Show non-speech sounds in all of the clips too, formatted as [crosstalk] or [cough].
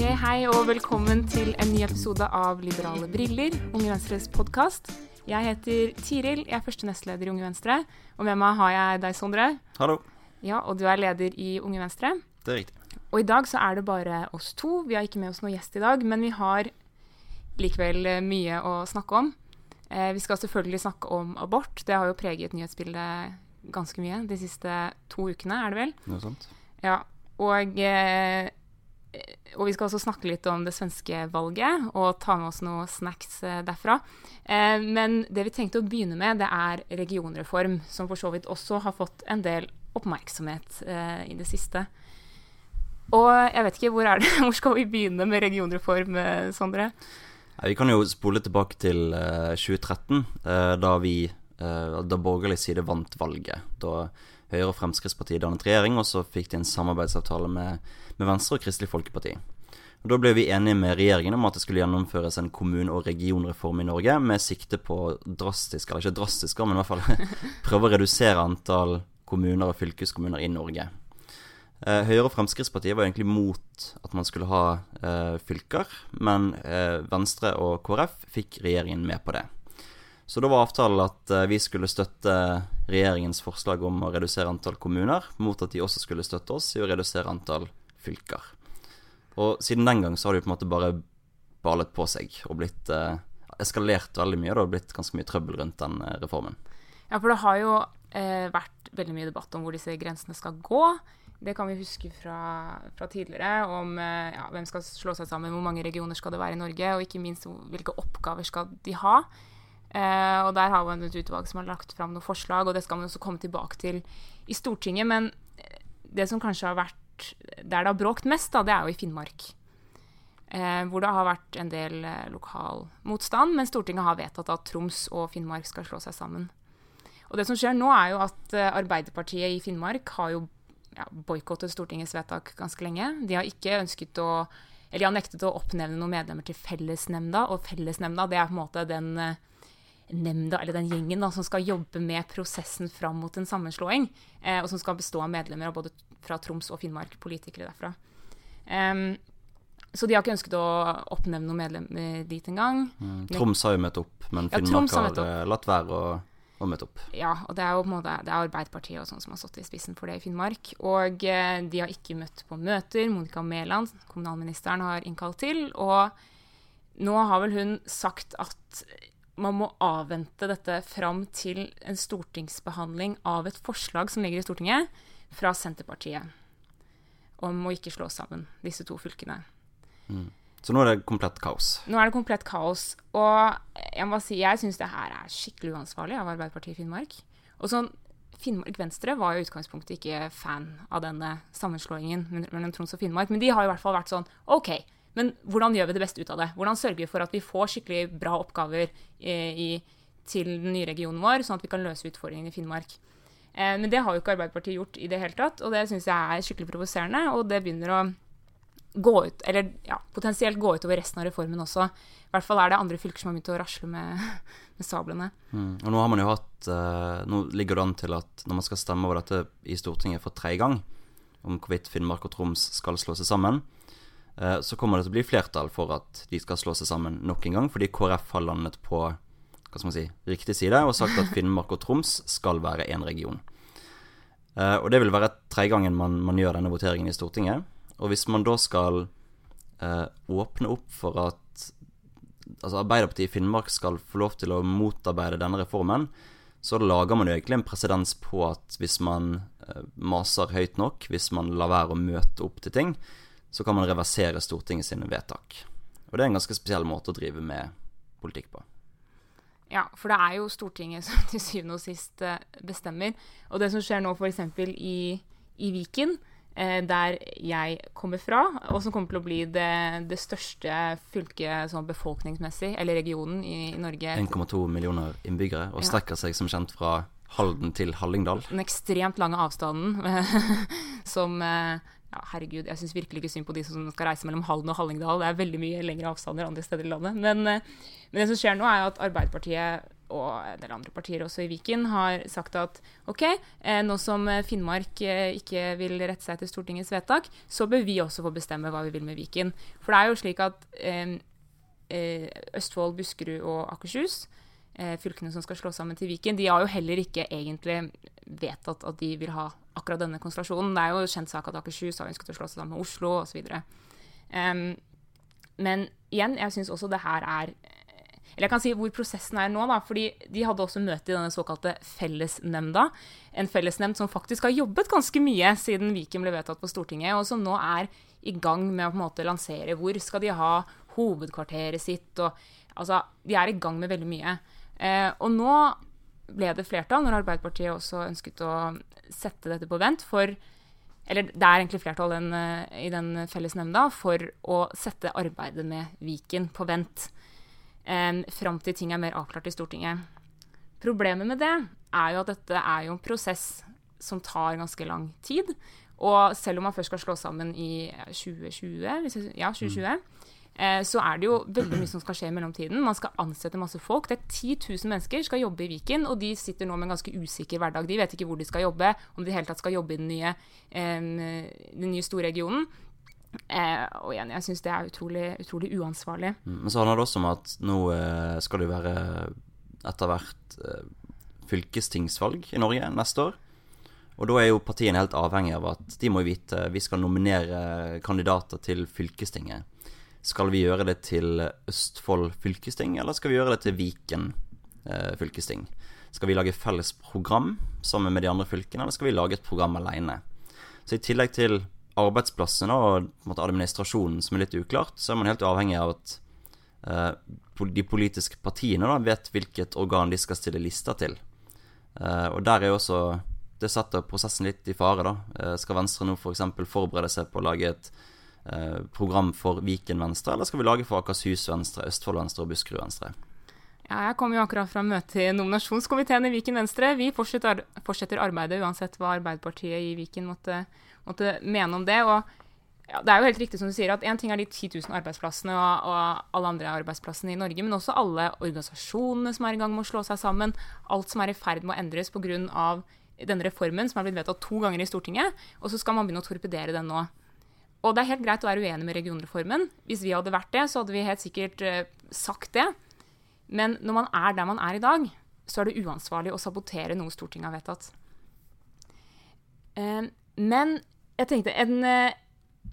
Ok, Hei og velkommen til en ny episode av Liberale briller, Unge Venstres podkast. Jeg heter Tiril, jeg er første nestleder i Unge Venstre. Og med meg har jeg deg, Sondre. Hallo. Ja, Og du er leder i Unge Venstre. Det er riktig. Og i dag så er det bare oss to. Vi har ikke med oss noen gjest i dag, men vi har likevel eh, mye å snakke om. Eh, vi skal selvfølgelig snakke om abort. Det har jo preget nyhetsbildet ganske mye de siste to ukene, er det vel? Det er sant. Ja, og, eh, og vi skal også snakke litt om det svenske valget, og ta med oss noen snacks eh, derfra. Eh, men det vi tenkte å begynne med, det er regionreform, som for så vidt også har fått en del oppmerksomhet eh, i det siste. Og jeg vet ikke, hvor, er det, [laughs] hvor skal vi begynne med regionreform, eh, Sondre? Vi kan jo spole tilbake til eh, 2013, eh, da vi eh, Da borgerlig side vant valget. Da Høyre og Fremskrittspartiet dannet regjering, og så fikk de en samarbeidsavtale med, med Venstre og Kristelig Folkeparti. Og Da ble vi enige med regjeringen om at det skulle gjennomføres en kommune- og regionreform i Norge med sikte på drastisk, eller ikke drastisk, men i hvert fall [laughs] prøve å redusere antall kommuner og fylkeskommuner i Norge. Eh, Høyre og Fremskrittspartiet var egentlig mot at man skulle ha eh, fylker, men eh, Venstre og KrF fikk regjeringen med på det. Så da var avtalen at eh, vi skulle støtte regjeringens forslag om å redusere antall kommuner, mot at de også skulle støtte oss i å redusere antall fylker. Og siden den gang så har det jo på en måte bare balet på seg og blitt eh, eskalert veldig mye. Det har blitt ganske mye trøbbel rundt den eh, reformen. Ja, for det har jo eh, vært veldig mye debatt om hvor disse grensene skal gå. Det kan vi huske fra, fra tidligere, om eh, ja, hvem skal slå seg sammen, hvor mange regioner skal det være i Norge, og ikke minst hvilke oppgaver skal de ha. Eh, og Der har vi et utvalg som har lagt fram noen forslag, og det skal man også komme tilbake til i Stortinget. Men eh, det som kanskje har vært der det har bråkt mest, da, det er jo i Finnmark. Eh, hvor det har vært en del eh, lokal motstand, men Stortinget har vedtatt at Troms og Finnmark skal slå seg sammen. Og det som skjer nå, er jo at eh, Arbeiderpartiet i Finnmark har jo ja, boikottet Stortingets vedtak ganske lenge. De har ikke ønsket å Eller de har nektet å oppnevne noen medlemmer til fellesnemnda, og fellesnemnda det er på en måte den eh, nemnda, eller den gjengen da, som skal jobbe med prosessen fram mot en sammenslåing, eh, og som skal bestå av medlemmer av både fra Troms og Finnmark, politikere derfra. Um, så de har ikke ønsket å oppnevne noen medlemmer dit engang. Mm. Troms har jo møtt opp, men Finnmark har har eh, latt være å, å møte opp. Ja, og det er jo på en måte Det er Arbeiderpartiet og sånn som har stått i spissen for det i Finnmark. Og eh, de har ikke møtt på møter. Monica Mæland, kommunalministeren, har innkalt til. Og nå har vel hun sagt at man må avvente dette fram til en stortingsbehandling av et forslag som ligger i Stortinget, fra Senterpartiet. Om å ikke slå sammen disse to fylkene. Så nå er det komplett kaos. Nå er det komplett kaos. Og jeg må si, jeg syns det her er skikkelig uansvarlig av Arbeiderpartiet i Finnmark. Og sånn, Finnmark Venstre var i utgangspunktet ikke fan av denne sammenslåingen mellom Troms og Finnmark, men de har i hvert fall vært sånn OK, men hvordan gjør vi det beste ut av det? Hvordan sørger vi for at vi får skikkelig bra oppgaver i, i, til den nye regionen vår, sånn at vi kan løse utfordringene i Finnmark? Eh, men det har jo ikke Arbeiderpartiet gjort i det hele tatt, og det syns jeg er skikkelig provoserende, og det begynner å gå ut, eller ja, potensielt gå utover resten av reformen også. I hvert fall er det andre fylker som har begynt å rasle med, [laughs] med sablene. Mm. Og nå har man jo hatt eh, Nå ligger det an til at når man skal stemme over dette i Stortinget for tredje gang, om hvorvidt Finnmark og Troms skal slå seg sammen, eh, så kommer det til å bli flertall for at de skal slå seg sammen nok en gang, fordi KrF har landet på hva skal man si, riktig side og sagt at Finnmark og Troms skal være én region. Eh, og det vil være tredje gangen man, man gjør denne voteringen i Stortinget. Og hvis man da skal eh, åpne opp for at altså Arbeiderpartiet i Finnmark skal få lov til å motarbeide denne reformen, så lager man jo egentlig en presedens på at hvis man eh, maser høyt nok, hvis man lar være å møte opp til ting, så kan man reversere Stortinget sine vedtak. Og det er en ganske spesiell måte å drive med politikk på. Ja, for det er jo Stortinget [laughs] som til syvende og sist eh, bestemmer. Og det som skjer nå f.eks. I, i Viken, eh, der jeg kommer fra, og som kommer til å bli det, det største fylket sånn befolkningsmessig, eller regionen i, i Norge 1,2 millioner innbyggere, og strekker seg som kjent fra Halden til Hallingdal. den ekstremt lange avstanden [laughs] som eh, ja, Herregud, jeg syns virkelig ikke synd på de som skal reise mellom Halden og Hallingdal. Det er veldig mye lengre avstander andre steder i landet. Men, eh, men det som skjer nå, er at Arbeiderpartiet og en del andre partier også i Viken har sagt at OK, eh, nå som Finnmark eh, ikke vil rette seg til Stortingets vedtak, så bør vi også få bestemme hva vi vil med Viken. For det er jo slik at eh, Østfold, Buskerud og Akershus, fylkene som skal slå sammen til Viken, de har jo heller ikke egentlig vedtatt at de vil ha akkurat denne konstellasjonen. Det er jo kjent sak at Akershus har ønsket å slå seg sammen med Oslo osv. Um, men igjen, jeg syns også det her er eller jeg kan si hvor prosessen er nå, da. fordi de hadde også møte i denne såkalte fellesnemnda. En fellesnemnd som faktisk har jobbet ganske mye siden Viken ble vedtatt på Stortinget, og som nå er i gang med å på en måte lansere hvor skal de ha hovedkvarteret sitt. og altså, De er i gang med veldig mye. Eh, og nå ble det flertall, når Arbeiderpartiet også ønsket å sette dette på vent, for eller det er egentlig flertall den, eh, i den fellesnemnda for å sette arbeidet med Viken på vent eh, fram til ting er mer avklart i Stortinget. Problemet med det er jo at dette er jo en prosess som tar ganske lang tid. Og selv om man først skal slå sammen i 2020, ja, 2020 mm. Eh, så er det jo veldig mye som skal skje i mellomtiden. Man skal ansette masse folk. Det er 10 000 mennesker skal jobbe i Viken, og de sitter nå med en ganske usikker hverdag. De vet ikke hvor de skal jobbe, om de i hele tatt skal jobbe i den nye, den nye storregionen. Eh, og igjen, jeg syns det er utrolig, utrolig, uansvarlig. Mm, men så handler det også om at nå eh, skal det være etter hvert eh, fylkestingsvalg i Norge neste år. Og da er jo partiene helt avhengig av at de må vite vi skal nominere kandidater til fylkestinget. Skal vi gjøre det til Østfold fylkesting, eller skal vi gjøre det til Viken eh, fylkesting? Skal vi lage felles program sammen med de andre fylkene, eller skal vi lage et program alene? Så i tillegg til arbeidsplassene og administrasjonen som er litt uklart, så er man helt avhengig av at eh, de politiske partiene da, vet hvilket organ de skal stille lister til. Eh, og der er jo også Det setter prosessen litt i fare, da. Skal Venstre nå f.eks. For forberede seg på å lage et program for Viken Venstre, eller skal vi lage for Akershus Venstre, Østfold Venstre og Buskerud Venstre? Ja, jeg kom jo akkurat fra møte i nominasjonskomiteen i Viken Venstre. Vi fortsetter, fortsetter arbeidet uansett hva Arbeiderpartiet i Viken måtte, måtte mene om det. og ja, det er jo helt riktig som du sier at Én ting er de 10 000 arbeidsplassene og, og, alle andre arbeidsplassene i Norge, men også alle organisasjonene som er i gang med å slå seg sammen. Alt som er i ferd med å endres pga. denne reformen som er blitt vedtatt to ganger i Stortinget. Og så skal man begynne å torpedere den nå. Og det er helt greit å være uenig med regionreformen. Hvis vi hadde vært det, så hadde vi helt sikkert uh, sagt det. Men når man er der man er i dag, så er det uansvarlig å sabotere noe Stortinget har vedtatt. Uh, men jeg tenkte en, uh,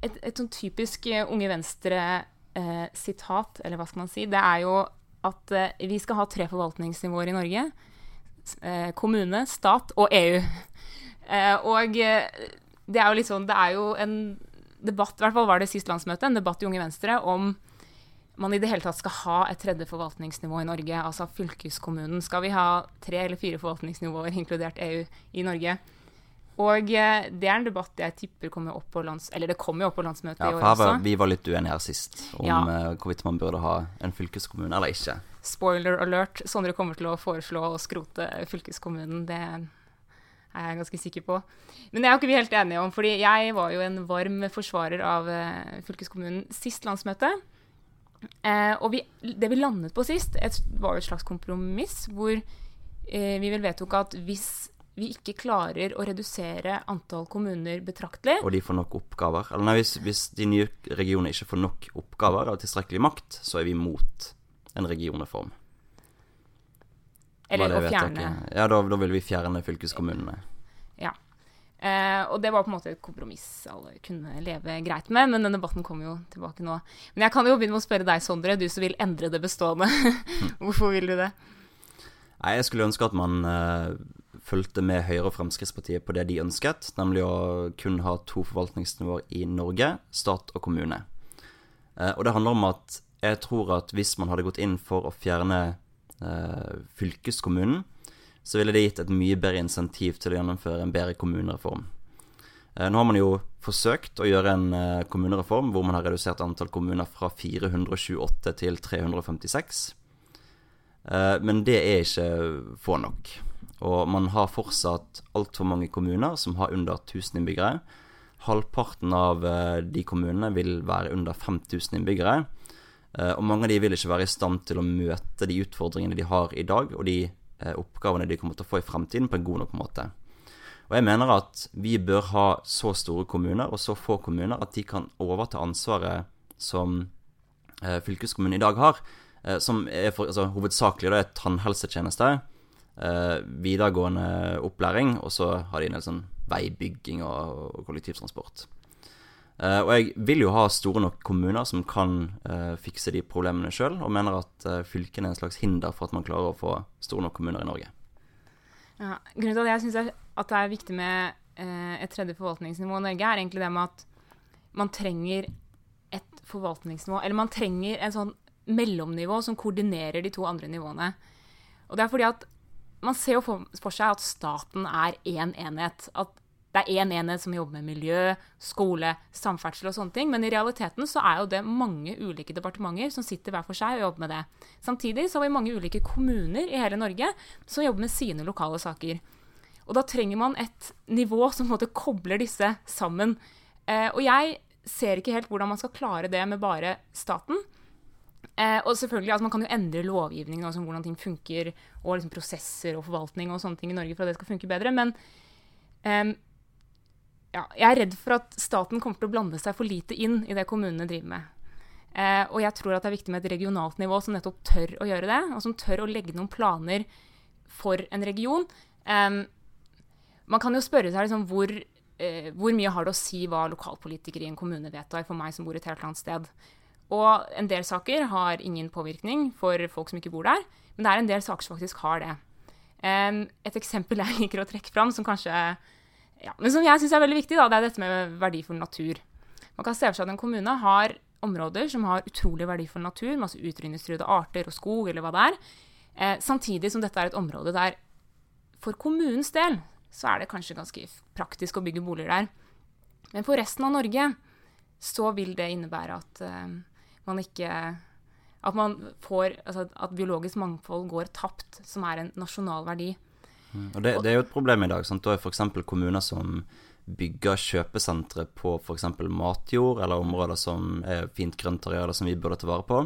et, et, sånn typisk Unge Venstre-sitat, eller hva skal man si, det er jo at vi skal ha tre forvaltningsnivåer i Norge. kommune, stat og EU. [laughs] og det er jo litt sånn Det er jo en debatt, i hvert fall var det sist landsmøte, en debatt i Unge Venstre om man i det hele tatt skal ha et tredje forvaltningsnivå i Norge, altså fylkeskommunen. Skal vi ha tre eller fire forvaltningsnivåer, inkludert EU, i Norge? Og eh, det er en debatt jeg tipper kommer opp på lands... Eller det kommer jo opp på landsmøtet ja, i år også. Vi var litt uenige her sist om ja. uh, hvorvidt man burde ha en fylkeskommune eller ikke. Spoiler alert, Sondre kommer til å foreslå å skrote fylkeskommunen. Det er jeg ganske sikker på. Men det er jo ikke vi helt enige om, fordi jeg var jo en varm forsvarer av uh, fylkeskommunen sist landsmøte. Eh, og vi, det vi landet på sist, et, var jo et slags kompromiss hvor eh, vi vel vedtok at hvis vi ikke klarer å redusere antall kommuner betraktelig Og de får nok oppgaver? Eller nei, hvis, hvis de nye regionene ikke får nok oppgaver og tilstrekkelig makt, så er vi mot en regionreform. Eller å fjerne Ja, da, da, vil vi fjerne fylkeskommunene. Ja. Eh, og det var på en måte et kompromiss alle kunne leve greit med, men den debatten kommer jo tilbake nå. Men jeg kan jo begynne med å spørre deg, Sondre, du som vil endre det bestående. [laughs] Hvorfor vil du det? Nei, Jeg skulle ønske at man eh, fulgte med Høyre og Fremskrittspartiet på det de ønsket, nemlig å kun ha to forvaltningsnivåer i Norge, stat og kommune. Eh, og det handler om at jeg tror at hvis man hadde gått inn for å fjerne fylkeskommunen, så ville det gitt et mye bedre insentiv til å gjennomføre en bedre kommunereform. Eh, nå har man jo forsøkt å gjøre en eh, kommunereform hvor man har redusert antall kommuner fra 428 til 356. Men det er ikke få nok. Og man har fortsatt altfor mange kommuner som har under 1000 innbyggere. Halvparten av de kommunene vil være under 5000 innbyggere. Eh, og mange av de vil ikke være i stand til å møte de utfordringene de har i dag, og de eh, oppgavene de kommer til å få i fremtiden, på en god nok måte. Og jeg mener at vi bør ha så store kommuner og så få kommuner at de kan overta ansvaret som eh, fylkeskommunen i dag har, som er for, altså, hovedsakelig er tannhelsetjeneste, videregående opplæring, og så har de en del sånn veibygging og kollektivtransport. Uh, og jeg vil jo ha store nok kommuner som kan uh, fikse de problemene sjøl, og mener at uh, fylkene er en slags hinder for at man klarer å få store nok kommuner i Norge. Ja, grunnen til at jeg syns det er viktig med et tredje forvaltningsnivå i Norge, er egentlig det med at man trenger et forvaltningsnivå Eller man trenger en sånn mellomnivå som koordinerer de to andre nivåene. Og det er fordi at man ser jo for, for seg at staten er én enhet. At det er én enhet som jobber med miljø, skole, samferdsel og sånne ting. Men i realiteten så er jo det mange ulike departementer som sitter hver for seg og jobber med det. Samtidig så har vi mange ulike kommuner i hele Norge som jobber med sine lokale saker. Og da trenger man et nivå som på en måte kobler disse sammen. Eh, og jeg ser ikke helt hvordan man skal klare det med bare staten. Eh, og selvfølgelig, altså Man kan jo endre lovgivningen, altså hvordan ting funker, og liksom prosesser og forvaltning og sånne ting i Norge for at det skal funke bedre. Men eh, ja, jeg er redd for at staten kommer til å blande seg for lite inn i det kommunene driver med. Eh, og jeg tror at det er viktig med et regionalt nivå som nettopp tør å gjøre det, og som tør å legge noen planer for en region. Eh, man kan jo spørre seg liksom, hvor, eh, hvor, mye har det å si hva lokalpolitikere i en kommune vedtar, for meg som bor et helt annet sted. Og en del saker har ingen påvirkning for folk som ikke bor der, men det er en del saker som faktisk har det. Et eksempel jeg [laughs] liker å trekke fram, som kanskje ja, men som jeg syns er veldig viktig, da, det er dette med verdifull natur. Man kan se for seg at en kommune har områder som har utrolig verdifull natur, masse utrydningstruede arter og skog eller hva det er, eh, samtidig som dette er et område der for kommunens del så er det kanskje ganske praktisk å bygge boliger der. Men for resten av Norge så vil det innebære at eh, man ikke At man får Altså at biologisk mangfold går tapt, som er en nasjonal verdi. Mm. Og det, det, er jo et problem i dag. Sant? Da er f.eks. kommuner som bygger kjøpesentre på f.eks. matjord, eller områder som er fint grøntarealer som vi burde ta vare på.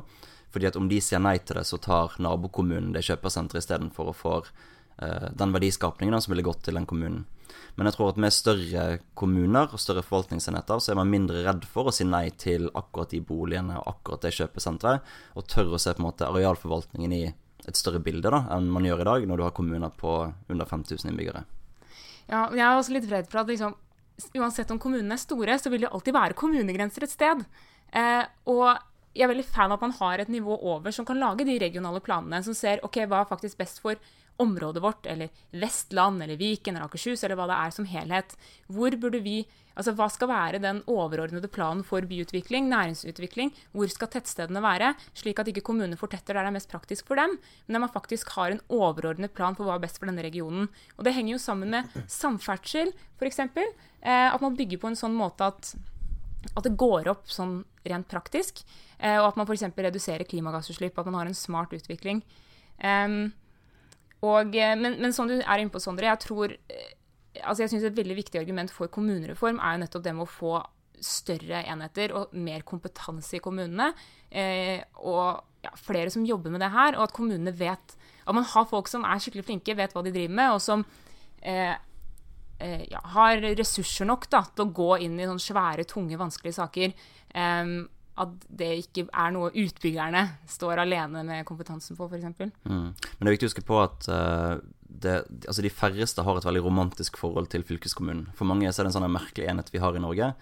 Fordi at om de sier nei til det, så tar nabokommunen det kjøpesenteret istedenfor å få uh, den verdiskapningen som ville gått til den kommunen. Men jeg tror at med større kommuner og større forvaltningsenheter, så er man mindre redd for å si nei til akkurat de boligene og akkurat det kjøpesenteret, og tør å se på en måte arealforvaltningen i et større bilde da, enn man gjør i dag, når du har kommuner på under 5000 innbyggere. Ja, jeg er også litt redd for at liksom, uansett om kommunene er store, så vil det alltid være kommunegrenser et sted. Eh, og jeg er veldig fan av at man har et nivå over som kan lage de regionale planene, som ser ok, hva er faktisk best for området vårt, eller Vestland, eller Viken, eller Akershus, eller hva det er som helhet. Hvor burde vi Altså, hva skal være den overordnede planen for byutvikling, næringsutvikling? Hvor skal tettstedene være? Slik at ikke kommunene fortetter der det er mest praktisk for dem, men at man faktisk har en overordnet plan for hva er best for denne regionen. Og det henger jo sammen med samferdsel, f.eks. Eh, at man bygger på en sånn måte at at det går opp sånn rent praktisk, eh, og at man f.eks. reduserer klimagassutslipp, at man har en smart utvikling. Um, og, eh, men, men, som du er inne på, Sondre, jeg tror eh, altså jeg synes Et veldig viktig argument for kommunereform er jo nettopp det med å få større enheter og mer kompetanse i kommunene. Eh, og ja, flere som jobber med det her, og at kommunene vet At man har folk som er skikkelig flinke, vet hva de driver med, og som eh, eh, ja, har ressurser nok da, til å gå inn i sånne svære, tunge, vanskelige saker. Eh, at det ikke er noe utbyggerne står alene med kompetansen på, f.eks. Mm. Men det er viktig å huske på at uh, det, altså de færreste har et veldig romantisk forhold til fylkeskommunen. For mange er det en sånn merkelig enhet vi har i Norge.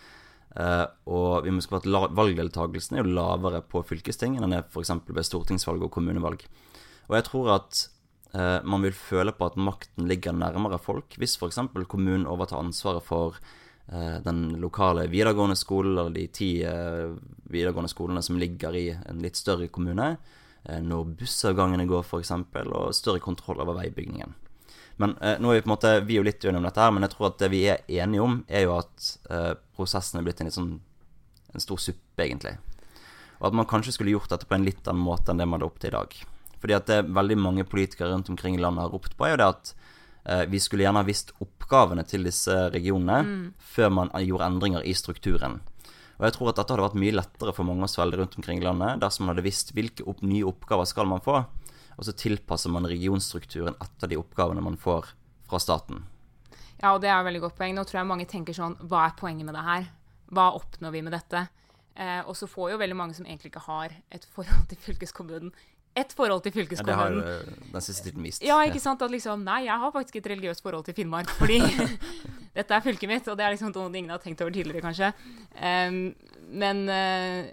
Uh, og vi må huske på at valgdeltakelsen er jo lavere på fylkesting enn den er f.eks. ved stortingsvalg og kommunevalg. Og jeg tror at uh, man vil føle på at makten ligger nærmere folk hvis f.eks. kommunen overtar ansvaret for den lokale videregående skolen, eller de ti eh, videregående skolene som ligger i en litt større kommune, eh, når bussavgangene går f.eks., og større kontroll over veibygningen. Men nå er vi på en måte, vi er jo litt uenige om dette her, men jeg tror at det vi er enige om, er jo at prosessen er blitt en litt sånn en stor suppe, egentlig. Og at man kanskje skulle gjort dette på en litt annen måte enn det man hadde opp til i dag. Fordi at det veldig mange politikere rundt omkring i landet har ropt på, er jo det at Eh, vi skulle gjerne ha visst oppgavene til disse regionene mm. før man gjorde endringer i strukturen. Og jeg tror at dette hadde vært mye lettere for mange å svelge rundt omkring i landet dersom man hadde visst hvilke opp, nye oppgaver skal man få, og så tilpasser man regionstrukturen etter de oppgavene man får fra staten. Ja, og det er et veldig godt poeng. Nå tror jeg mange tenker sånn Hva er poenget med det her? Hva oppnår vi med dette? Eh, og så får jo veldig mange som egentlig ikke har et forhold til fylkeskommunen, et forhold til fylkeskommunen. Ja, det har jo den siste tiden vist. Ja, ikke sant? At liksom Nei, jeg har faktisk et religiøst forhold til Finnmark, fordi [laughs] dette er fylket mitt, og det er liksom noe ingen har tenkt over tidligere, kanskje. Um, men uh,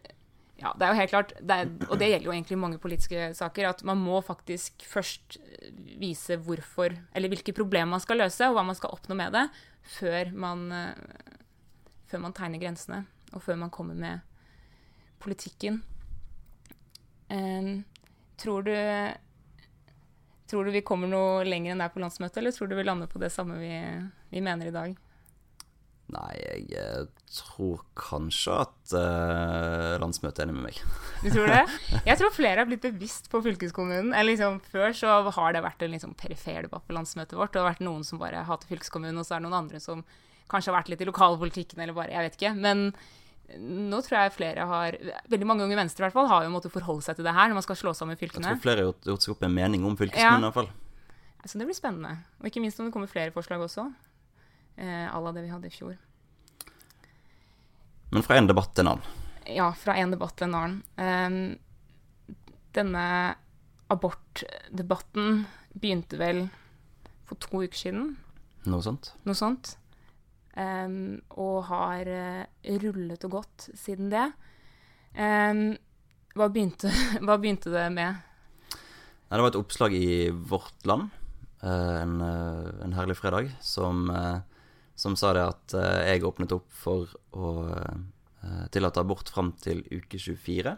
ja, det er jo helt klart, det er, og det gjelder jo egentlig mange politiske saker, at man må faktisk først vise hvorfor, eller hvilke problemer man skal løse, og hva man skal oppnå med det, før man, før man tegner grensene, og før man kommer med politikken. Um, tror du Tror du vi kommer noe lenger enn der på landsmøtet, eller tror du vi lander på det samme vi, vi mener i dag? Nei, jeg eh, tror kanskje at uh, landsmøtet er enig med meg. [laughs] Du tror det? [laughs] Jeg tror flere har blitt bevisst på fylkeskommunen. Liksom, før så har det vært en liksom, perifer debatt på landsmøtet vårt. Det har vært noen som bare hater fylkeskommunen, og så er det noen andre som kanskje har vært litt i lokalpolitikken, eller bare Jeg vet ikke. Men nå tror jeg flere har Veldig mange unge venstre i hvert fall har jo måttet forholde seg til det her når man skal slå sammen fylkene. Jeg tror flere har gjort, seg opp en mening om fylkeskommunen ja. fall. Så det blir spennende. Og ikke minst om det kommer flere forslag også. Eh, à la det vi hadde i fjor. Men fra en debatt til en annen. Ja, fra en debatt til en annen. Um, denne abortdebatten begynte vel for to uker siden. Noe sånt. Noe sånt. Um, og har uh, rullet og gått siden det. Um, hva, begynte, [laughs] hva, begynte, det med? Nei, det var et oppslag i Vårt Land uh, en, uh, en, herlig fredag som, som, sa det at jeg åpnet opp for å tillate abort fram til uke 24.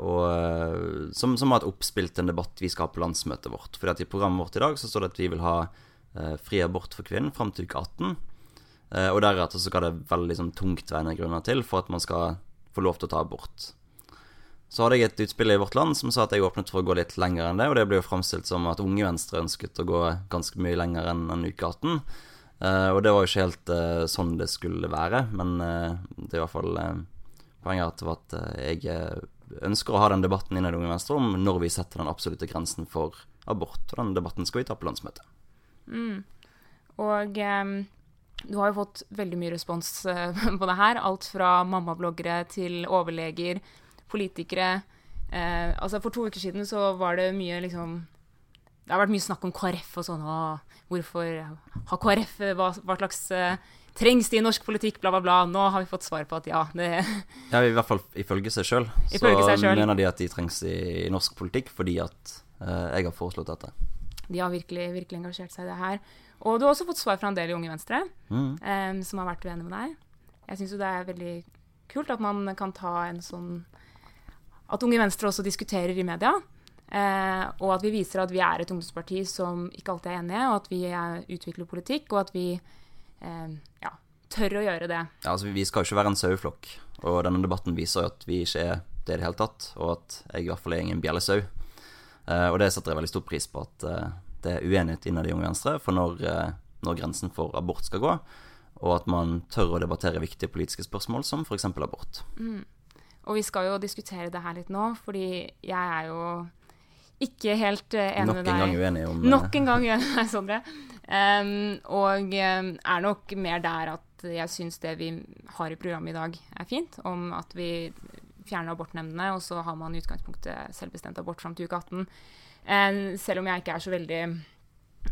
og som, som har et oppspill en debatt vi skal ha på landsmøtet vårt. Fordi at I programmet vårt i dag så står det at vi vil ha eh, fri abort for kvinnen fram til uke 18. Eh, og deretter så skal det veldig sånn, tungtveiende grunner til for at man skal få lov til å ta abort. Så hadde jeg et utspill i Vårt Land som sa at jeg åpnet for å gå litt lenger enn det, og det ble jo framstilt som at Unge Venstre ønsket å gå ganske mye lenger enn, en uke 18. Uh, og det var jo ikke helt sånn det skulle være, men det er i hvert fall poenget til at jeg ønsker å ha den debatten innad i Unge Venstre om når vi setter den absolutte grensen for abort. Og den debatten skal vi ta på landsmøtet. Mm. Og um, du har jo fått veldig mye respons uh, [laughs] på det her. Alt fra mammabloggere til overleger, politikere. Uh, altså For to uker siden så var det mye liksom Det har vært mye snakk om KrF og sånn. Og hvorfor har KrF hva, hva slags uh, Trengs det i norsk politikk, bla, bla, bla. Nå har vi fått svar på at ja. Det [laughs] ja, I hvert fall ifølge seg sjøl. Så mener de at de trengs i, i norsk politikk fordi at jeg har foreslått dette de har virkelig, virkelig engasjert seg i det her. Og du har også fått svar fra en del i Unge Venstre mm. um, som har vært uenige med deg. Jeg syns jo det er veldig kult at man kan ta en sånn At Unge Venstre også diskuterer i media. Uh, og at vi viser at vi er et ungdomsparti som ikke alltid er enige, og at vi er, utvikler politikk, og at vi uh, ja, tør å gjøre det. Ja, altså Vi skal jo ikke være en saueflokk, og denne debatten viser jo at vi ikke er det i det hele tatt, og at jeg i hvert fall er ingen bjellesau. Eh, og det setter jeg veldig stor pris på, at eh, det er uenighet innad i Unge Venstre for når, eh, når, grensen for abort skal gå, og at man tør å debattere viktige politiske spørsmål som f.eks. abort. Mm. Og vi skal jo diskutere det her litt nå, fordi jeg er jo ikke helt enig med deg. Nok en gang uenig om Nok en gang uenig med deg, Sondre. Um, og er nok mer der at jeg syns det vi har i programmet i dag, er fint. Om at vi fjerne abortnemndene, og så har man i utgangspunktet selvbestemt abort fram til uke 18. Eh, selv om jeg ikke er så veldig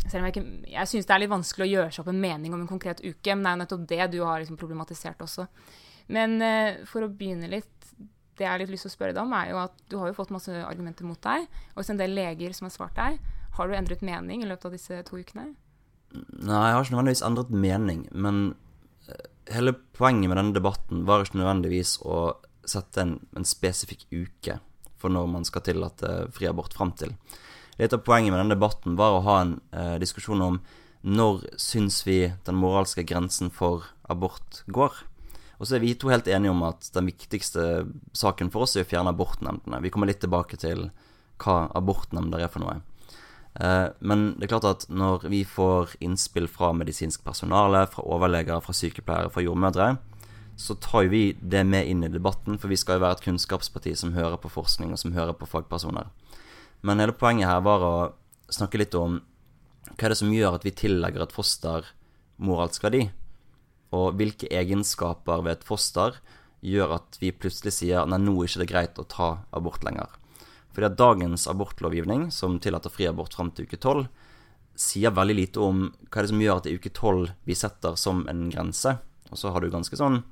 selv om Jeg, ikke, jeg syns det er litt vanskelig å gjøre seg opp en mening om en konkret uke, men det er jo nettopp det du har liksom problematisert også. Men eh, for å begynne litt Det jeg har litt lyst til å spørre deg om, er jo at du har jo fått masse argumenter mot deg, og en del leger som har svart deg. Har du endret mening i løpet av disse to ukene? Nei, jeg har ikke nødvendigvis endret mening, men eh, hele poenget med denne debatten var ikke nødvendigvis å sette en, en spesifikk uke for når man skal tillate fri abort fram til. Litt av poenget med denne debatten var å ha en eh, diskusjon om når syns vi den moralske grensen for abort går. Og så er vi to helt enige om at den viktigste saken for oss er å fjerne abortnemndene. Vi kommer litt tilbake til hva abortnemnder er for noe. Eh, men det er klart at når vi får innspill fra medisinsk personale, fra overleger, fra sykepleiere, fra jordmødre, så tar vi det med inn i debatten, for vi skal jo være et kunnskapsparti som hører på forskning, og som hører på fagpersoner. Men hele poenget her var å snakke litt om hva er det som gjør at vi tillegger et foster moralsk verdi? Og hvilke egenskaper ved et foster gjør at vi plutselig sier nei, nå er det ikke greit å ta abort lenger. Fordi at dagens abortlovgivning, som tillater fri abort fram til uke tolv, sier veldig lite om hva er det som gjør at det er uke tolv vi setter som en grense. Og så har du ganske sånn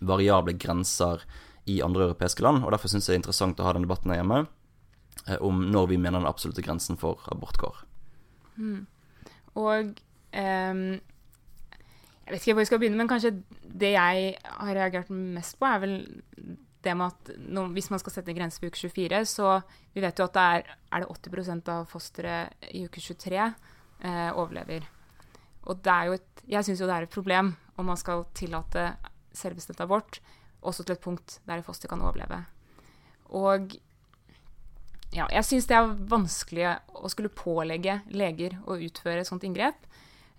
variable grenser i andre europeiske land, og derfor syns jeg det er interessant å ha den debatten her hjemme eh, om når vi mener den absolutte grensen for abort går. Mm. Og um, jeg vet ikke hvor jeg skal begynne, men kanskje det jeg har reagert mest på, er vel det med at no, hvis man skal sette en grense på uke 24, så vi vet jo at det er, er det 80% av fosteret i uke 23 eh, overlever. Og det er jo et, jeg syns jo det er et problem om man skal tillate selvbestemt abort, også til et punkt der et foster kan overleve. Og ja, jeg syns det er vanskelig å skulle pålegge leger å utføre et sånt inngrep.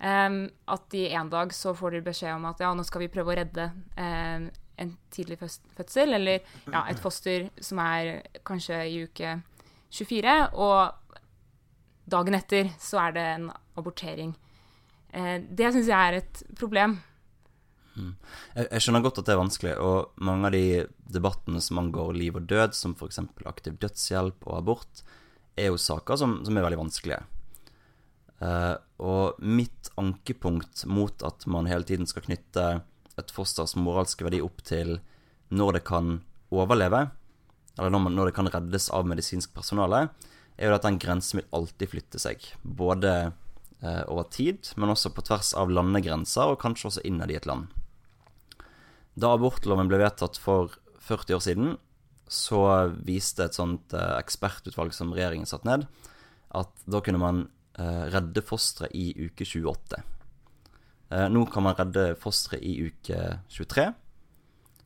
Um, at de en dag så får de beskjed om at ja, nå skal vi prøve å redde um, en tidlig fødsel, eller ja, et foster som er kanskje i uke 24, og dagen etter så er det en abortering. Uh, det syns jeg er et problem. Mm. Jeg, skjønner godt at det er vanskelig, og mange av de debattene som angår liv og død, som f.eks. aktiv dødshjelp og abort, er jo saker som, som er veldig vanskelige. Uh, og mitt ankepunkt mot at man hele tiden skal knytte et fosters moralske verdi opp til når det kan overleve, eller når, man, når det kan reddes av medisinsk personale, er jo at den grensen vil alltid flytte seg. Både uh, over tid, men også på tvers av landegrenser, og kanskje også innad i et land. Da abortloven ble vedtatt for 40 år siden, så viste et sånt uh, ekspertutvalg som regjeringen satte ned, at da kunne man eh, redde fosteret i uke 28. Eh, nå kan man redde fosteret i uke 23.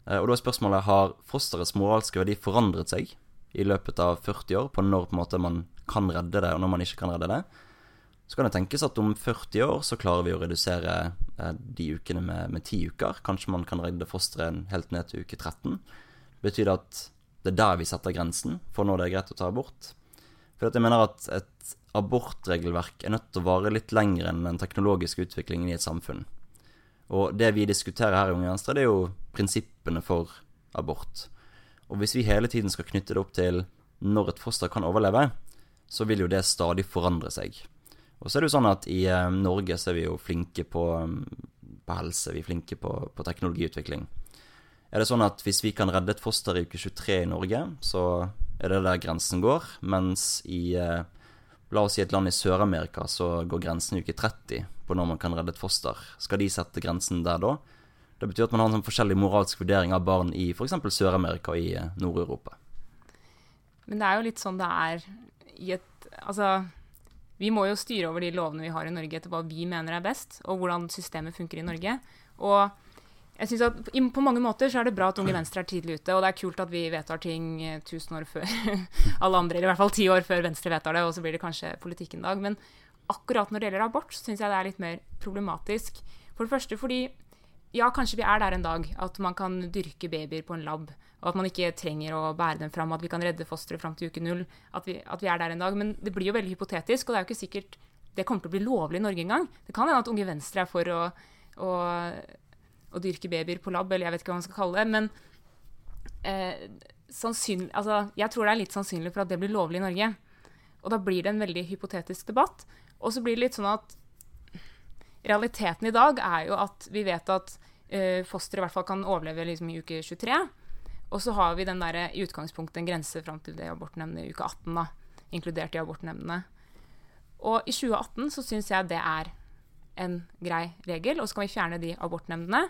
Eh, og da er spørsmålet har fosterets moralske verdi forandret seg i løpet av 40 år på når på måte man kan redde det, og når man ikke kan redde det. Så kan det tenkes at om 40 år så klarer vi å redusere eh, de ukene med, med 10 uker. Kanskje man kan redde fosteret helt ned til uke 13. Betyr det at det er der vi setter grensen for når det er greit å ta abort? For jeg mener at et abortregelverk er nødt til å vare litt lenger enn den teknologiske utviklingen i et samfunn. Og det vi diskuterer her i Unge Venstre, det er jo prinsippene for abort. Og hvis vi hele tiden skal knytte det opp til når et foster kan overleve, så vil jo det stadig forandre seg. Og så er det jo sånn at i eh, Norge så er vi jo flinke på, på helse, vi er flinke på, på teknologiutvikling. Er det sånn at hvis vi kan redde et foster i uke 23 i Norge, så er det der grensen går, mens i eh, La oss si et land i Sør-Amerika, så går grensen i uke 30 på når man kan redde et foster. Skal de sette grensen der da? Det betyr at man har en sånn forskjellig moralsk vurdering av barn i f.eks. Sør-Amerika og i eh, Nord-Europa. Men det er jo litt sånn det er i et Altså, vi må jo styre over de lovene vi har i Norge etter hva vi mener er best, og hvordan systemet funker i Norge. Og jeg synes at På mange måter så er det bra at Unge Venstre er tidlig ute. Og det er kult at vi vedtar ting eh, tusen år før [laughs] alle andre, eller i hvert fall ti år før Venstre vedtar det, og så blir det kanskje politikk en dag. Men akkurat når det gjelder abort, så syns jeg det er litt mer problematisk. For det første fordi ja, kanskje vi er der en dag at man kan dyrke babyer på en lab, og at man ikke trenger å bære dem fram, at vi kan redde fosteret fram til uke null. At vi, at vi, er der en dag. Men det blir jo veldig hypotetisk, og det er jo ikke sikkert det kommer til å bli lovlig i Norge engang. Det kan hende at Unge Venstre er for å, å å dyrke babyer på lab, eller jeg vet ikke hva man skal kalle det. Men eh, altså, jeg tror det er litt sannsynlig for at det blir lovlig i Norge. Og da blir det en veldig hypotetisk debatt. Og så blir det litt sånn at realiteten i dag er jo at vi vet at eh, fosteret i hvert fall kan overleve liksom, i uke 23. Og så har vi den der, i utgangspunktet en grense fram til det abortnemndet i uke 18, da, inkludert i abortnemndene. Og i 2018 så syns jeg det er en grei regel, og så kan vi fjerne de abortnemndene.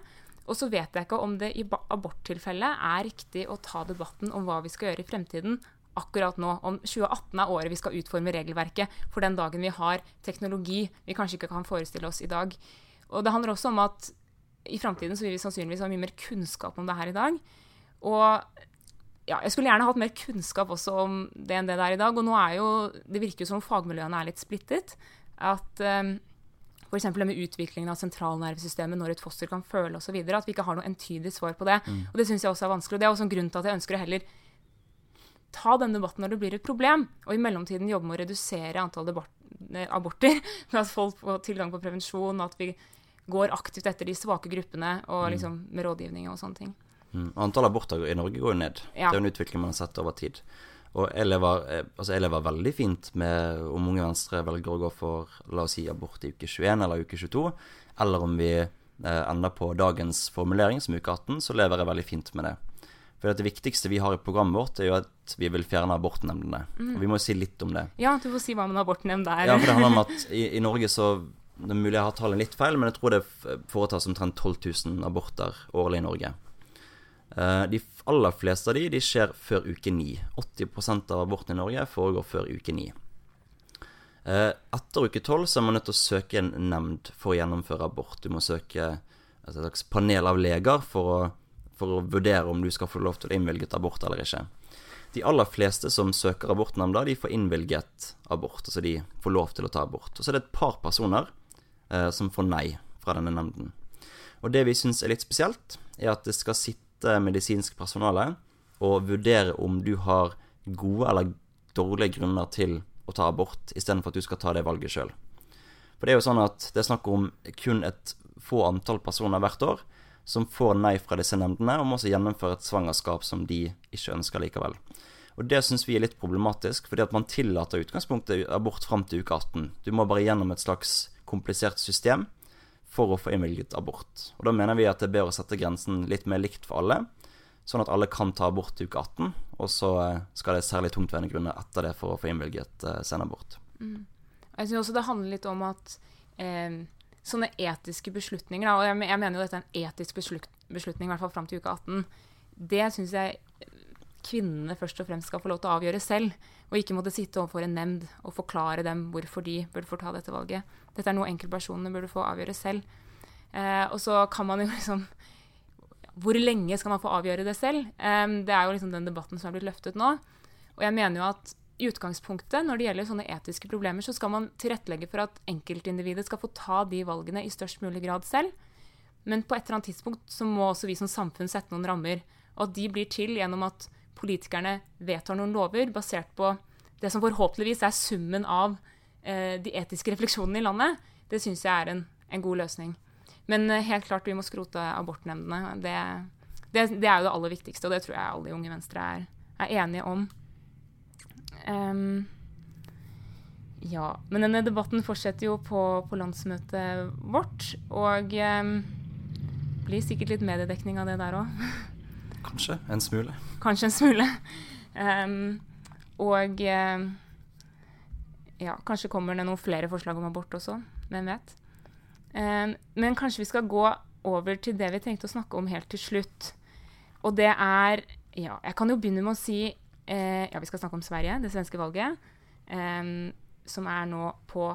Og så vet jeg ikke om det i aborttilfellet er riktig å ta debatten om hva vi skal gjøre i fremtiden akkurat nå. Om 2018 er året vi skal utforme regelverket for den dagen vi har teknologi vi kanskje ikke kan forestille oss i dag. Og det handler også om at i framtiden vil vi sannsynligvis ha mye mer kunnskap om det her i dag. Og ja, jeg skulle gjerne hatt mer kunnskap også om det enn det det er i dag. Og nå er jo Det virker jo som fagmiljøene er litt splittet. At um, F.eks. det med utviklingen av sentralnervesystemet, når et foster kan føle osv. At vi ikke har noe entydig svar på det. Mm. Og Det syns jeg også er vanskelig. og Det er også en grunn til at jeg ønsker å heller ta den debatten når det blir et problem, og i mellomtiden jobbe med å redusere antall eh, aborter. Med [laughs] at folk får tilgang på prevensjon, at vi går aktivt etter de svake gruppene og mm. liksom med rådgivning og sånne ting. Mm. Antall aborter i Norge går jo ned. Ja. Det er en utvikling man har sett over tid. Og jeg lever, eh, altså jeg lever, veldig fint med om Unge Venstre velger å gå for la oss si abort i uke 21 eller uke 22, eller om vi eh, ender på dagens formulering som uke 18, så lever jeg veldig fint med det. For det viktigste vi har i programmet vårt, er jo at vi vil fjerne abortnemndene. Mm. Og vi må jo si litt om det. Ja, du får si hva en abortnemnd er. ja, for det handler om at [laughs] i, i Norge så Det er mulig jeg har tallet litt feil, men jeg tror det foretas omtrent 12 000 aborter årlig i Norge. Eh, de aller fleste av de, de skjer før uke 9. 80% av aborten i Norge foregår før uke 9. Eh, etter uke 12 så er man nødt til å søke en nemnd for å gjennomføre abort. Du må søke et slags panel av leger for å, for å vurdere om du skal få lov til å innvilget abort eller ikke. De aller fleste som søker abortnemnda, de får innvilget abort. Altså de får lov til å ta abort. Og så er det et par personer eh, som får nei fra denne nemnden. Og det vi syns er litt spesielt, er at det skal sitte sitte medisinsk personale og vurdere om du har gode eller dårlige grunner til å ta abort, istedenfor at du skal ta det valget sjøl. For det er jo sånn at det er snakk om kun et få antall personer hvert år som får nei fra disse nemndene, og må også gjennomføre et svangerskap som de ikke ønsker likevel. Og Det syns vi er litt problematisk, fordi at man tillater utgangspunktet abort fram til uke 18. Du må bare gjennom et slags komplisert system for å få innvilget abort. Og Da mener vi at det er bedre å sette grensen litt mer likt for alle, sånn at alle kan ta abort til uke 18, og så eh, skal det særlig tungtveiende grunner etter det for å få innvilget eh, senabort. Mm. Jeg syns også det handler litt om at eh, sånne etiske beslutninger, da, og jeg, jeg, mener jo dette er en etisk beslut, beslutning, i hvert fall fram til uke 18, det syns jeg kvinnene først og fremst skal få lov til å avgjøre selv, og ikke måtte sitte overfor en nemnd og forklare dem hvorfor de burde få ta dette valget. Dette er noe enkeltpersonene burde få avgjøre selv. Eh, og så kan man jo [laughs] liksom Hvor lenge skal man få avgjøre det selv? Eh, det er jo liksom den debatten som er blitt løftet nå. Og jeg mener jo at i utgangspunktet, når det gjelder sånne etiske problemer, så skal man tilrettelegge for at enkeltindividet skal få ta de valgene i størst mulig grad selv. Men på et eller annet tidspunkt så må også vi som samfunn sette noen rammer. Og at de blir til gjennom at politikerne vedtar noen lover basert på det som forhåpentligvis er summen av eh, de etiske refleksjonene i landet, det syns jeg er en, en, god løsning. Men eh, helt klart vi må skrote abortnemndene. Det, det, det, er jo det aller viktigste, og det tror jeg alle i Unge Venstre er, er enige om. Um, ja, men denne debatten fortsetter jo på, på landsmøtet vårt, og um, blir sikkert litt mediedekning av det der òg. [laughs] Kanskje. En smule. Kanskje en smule. Um, [laughs] og um, ja, kanskje kommer det noen flere forslag om abort også. Hvem vet. Um, men kanskje vi skal gå over til det vi tenkte å snakke om helt til slutt. Og det er Ja, jeg kan jo begynne med å si uh, Ja, vi skal snakke om Sverige, det svenske valget. Um, som er nå på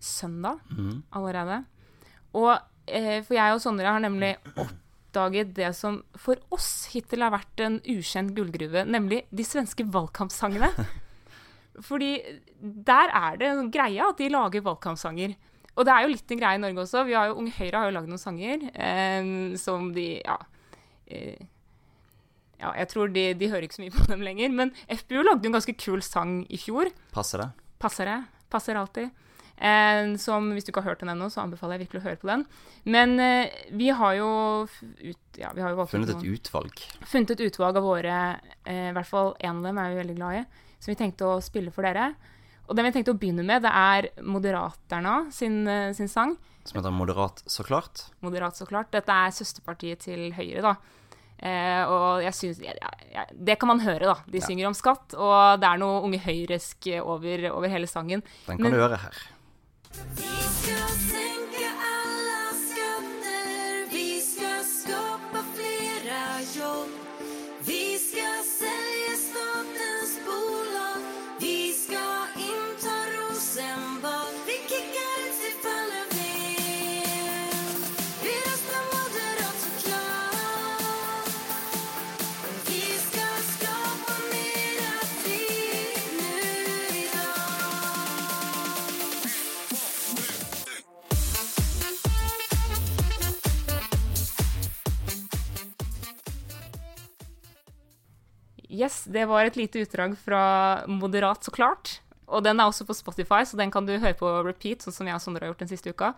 søndag mm. allerede. Og uh, for jeg og Sondre har nemlig opp oppdaget det som for oss hittil har vært en ukjent gullgruve, nemlig de svenske valgkampsangene. [laughs] Fordi der er det en greie at de lager valgkampsanger. Og det er jo litt en greie i Norge også. Vi har jo, Unge Høyre har jo lagd noen sanger eh, som de ja, eh, ja, jeg tror de, de, hører ikke så mye på dem lenger. Men FBU lagde jo en ganske kul sang i fjor. Passer det? Passer det. Passer alltid. Eh, som hvis du ikke har hørt den ennå, så anbefaler jeg virkelig å høre på den. Men eh, vi har jo, ut, ja, vi har jo Funnet et utvalg? Funnet et utvalg av våre eh, I hvert fall én av dem er vi veldig glad i. Som vi tenkte å spille for dere. Og den vi tenkte å begynne med, det er Moderaterna sin, sin sang. Som heter Moderat så klart? Moderat så klart. Dette er søsterpartiet til Høyre, da. Eh, og jeg synes, ja, ja, Det kan man høre, da. De synger om skatt, og det er noe Unge Høyresk over, over hele sangen. Den kan Men, du høre her. Just yes, det var et lite utdrag fra Moderat, så klart. Og den er også på Spotify, så den kan du høre på repeat, sånn som jeg og Sondre har gjort den siste uka.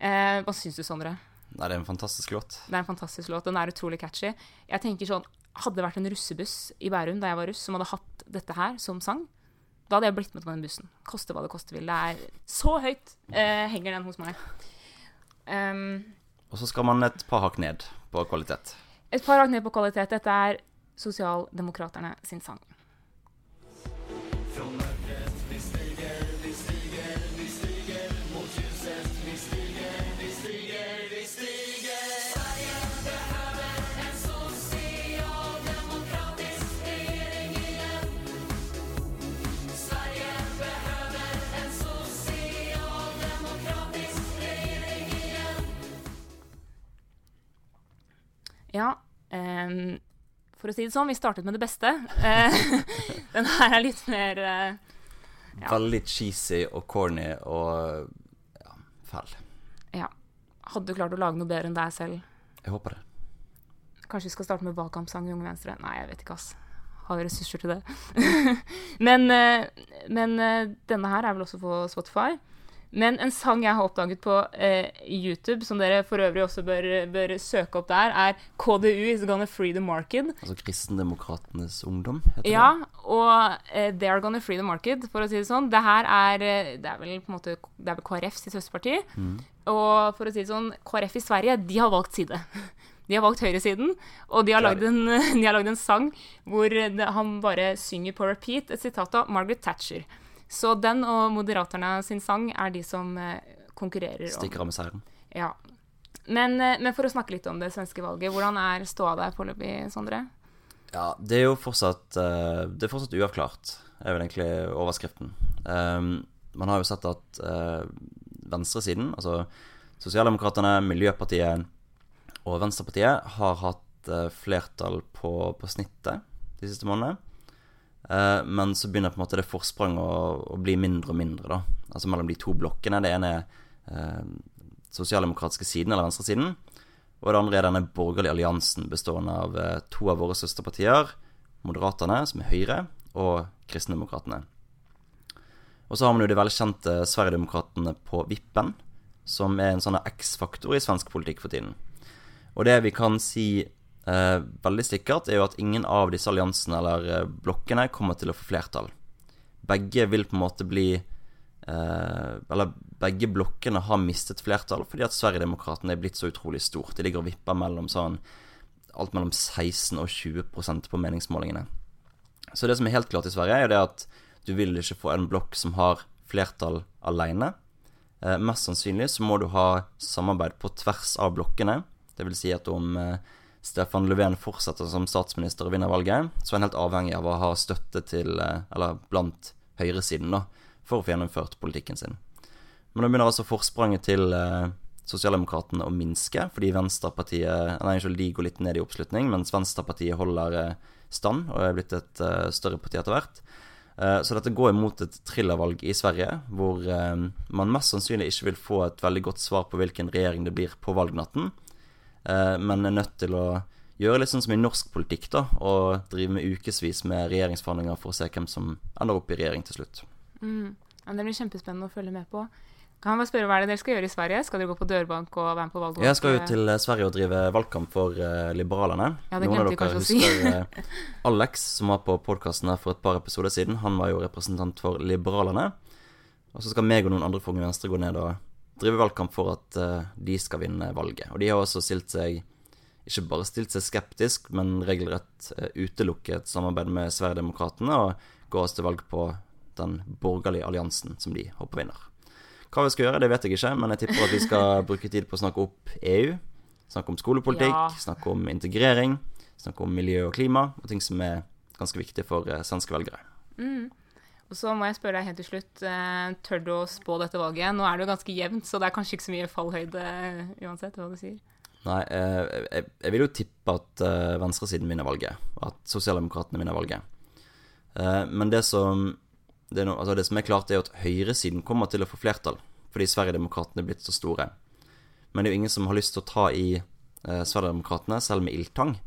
Eh, hva syns du, Sondre? Nei, det er en fantastisk låt. Det er en fantastisk låt. Den er utrolig catchy. Jeg tenker sånn, Hadde det vært en russebuss i Bærum da jeg var russ, som hadde hatt dette her som sang, da hadde jeg blitt med på den bussen. Koste hva det koste vil. Det er så høyt eh, henger den hos meg. Um, Og så skal man et par hakk ned på kvalitet. et par hakk ned på kvalitet. Dette er Sosialdemokraterne sin sang. Ja, for å si det sånn, vi startet med det beste. Eh, [laughs] den her er litt mer eh, Ja. Veldig cheesy og corny og ja, fæl. Ja. Hadde du klart å lage noe bedre enn deg selv? Jeg håper det. Kanskje vi skal starte med valgkampsang i Unge Venstre? Nei, jeg vet ikke, ass. Har vi ressurser til det? [laughs] men eh, men denne her er vel også på Spotify. Men en sang jeg har oppdaget på eh, YouTube, som dere for øvrig også bør, bør søke opp der, er KDU is gonna free the market. Altså Kristendemokratenes Ungdom, heter Ja, og eh, They are gonna free the market, for å si det sånn. Det her er eh, Det er vel på en måte Det er vel KrF sitt søsterparti. Og for å si det sånn, KrF i Sverige, de har valgt side. [laughs] De har valgt høyresiden, og de har lagd en, [laughs] de har lagd en sang hvor han bare synger på repeat et sitat av Margaret Thatcher. Så den og Moderaterna sin sang er de som eh, konkurrerer om Stikker av med seieren. Ja. Men, eh, men for å snakke litt om det svenske valget, hvordan er ståa der foreløpig, Sondre? Ja, det er jo fortsatt eh, Det er fortsatt uavklart, er vel egentlig overskriften. Um, man har jo sett at uh, venstresiden, altså Sosialdemokratene, Miljøpartiet og Venstrepartiet, har hatt flertall på, på snittet de siste månedene. Eh, men så begynner på en måte det forspranget å, å bli mindre og mindre, da. Altså mellom de to blokkene. Det ene er eh, sosialdemokratiske siden, eller venstresiden. Og det andre er denne borgerlige alliansen bestående av eh, to av våre søsterpartier, Moderaterne, som er Høyre, og Kristendemokratene. Og så har man jo de velkjente Sverigedemokraterna på vippen, som er en sånn X-faktor i svensk politikk for tiden. Og det vi kan si eh, veldig sikkert, er jo at ingen av disse alliansene eller eh, blokkene kommer til å få flertall. Begge vil på en måte bli eh, Eller begge blokkene har mistet flertall fordi at Sverigedemokraterna er blitt så utrolig stort. De ligger og vipper mellom sånn alt mellom 16 og 20% på meningsmålingene. Så det som er helt klart i Sverige, er jo det at du vil ikke få en blokk som har flertall alene. Eh, mest sannsynlig så må du ha samarbeid på tvers av blokkene. Det vil si at om eh, Stefan Löfven fortsetter som statsminister og vinner valget, så er han helt avhengig av å ha støtte til, eh, eller blant høyresiden, da, for å få gjennomført politikken sin. Men nå begynner altså forspranget til eh, Sosialdemokratene å minske, fordi Venstrepartiet Nei, unnskyld, de går litt ned i oppslutning, mens Venstrepartiet holder eh, stand og er blitt et eh, større parti etter hvert. Så dette går imot et thrillervalg i Sverige, hvor man mest sannsynlig ikke vil få et veldig godt svar på hvilken regjering det blir på valgnatten, men er nødt til å gjøre litt sånn som i norsk politikk, da, og drive med ukevis med regjeringsforhandlinger for å se hvem som ender opp i regjering til slutt. Mm. Ja, det blir kjempespennende å følge med på. Kan jeg bare spørre Hva er det dere skal gjøre i Sverige? Skal dere gå på dørbank og være med på valgkamp? Jeg skal jo til eh, Sverige og drive valgkamp for liberalene liberalerne. Ja, det Noen av dere kanskje si. husker eh, [laughs] Alex, som var på podkasten her for et par episoder siden. Han var jo representant for liberalerne. Og så skal meg og noen andre fra Unge Venstre gå ned og drive valgkamp for at eh, de skal vinne valget. Og de har også stilt seg ikke bare stilt seg skeptisk, men regelrett eh, utelukket samarbeid med Sverigedemokraterna og går oss til valg på den borgerlige alliansen som de håper vinner. Hva vi skal gjøre, det vet jeg ikke, men jeg tipper at vi skal [laughs] bruke tid på å snakke opp EU. Snakke om skolepolitikk, Ja. snakke om integrering, snakke om miljø og klima, og ting som er ganske viktige for eh, svenske velgere. Og så må jeg spørre deg helt til slutt, eh, tør du å spå dette valget? Nå er det jo ganske jevnt, så det er kanskje ikke så mye fallhøyde eh, uansett hva du sier. Nei, eh, jeg, jeg vil jo tippe at venstresiden vinner valget. At sosialdemokratene vinner valget. Men det som, det, no, altså det som er klart, er at høyresiden kommer til å få flertall. Fordi Sverigedemokraterna er blitt så store. Men det er jo ingen som har lyst til å ta i eh, Sverigedemokratene, selv med ildtang.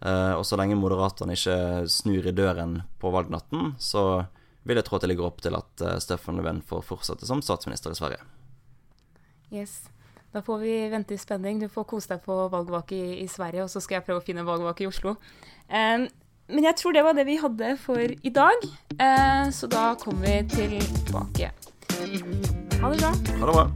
Og så lenge Moderaterna ikke snur i døren på valgnatten, så vil jeg tro at det ligger opp til at eh, Stefan Löfven får fortsette som statsminister i Sverige. Yes. Da får vi vente i spenning. Du får kose deg på valgvake i, i Sverige, og så skal jeg prøve å finne valgvake i Oslo. Um, men jeg tror det var det vi hadde for i dag, uh, så da kommer vi tilbake. Ha det bra. Ha det bra.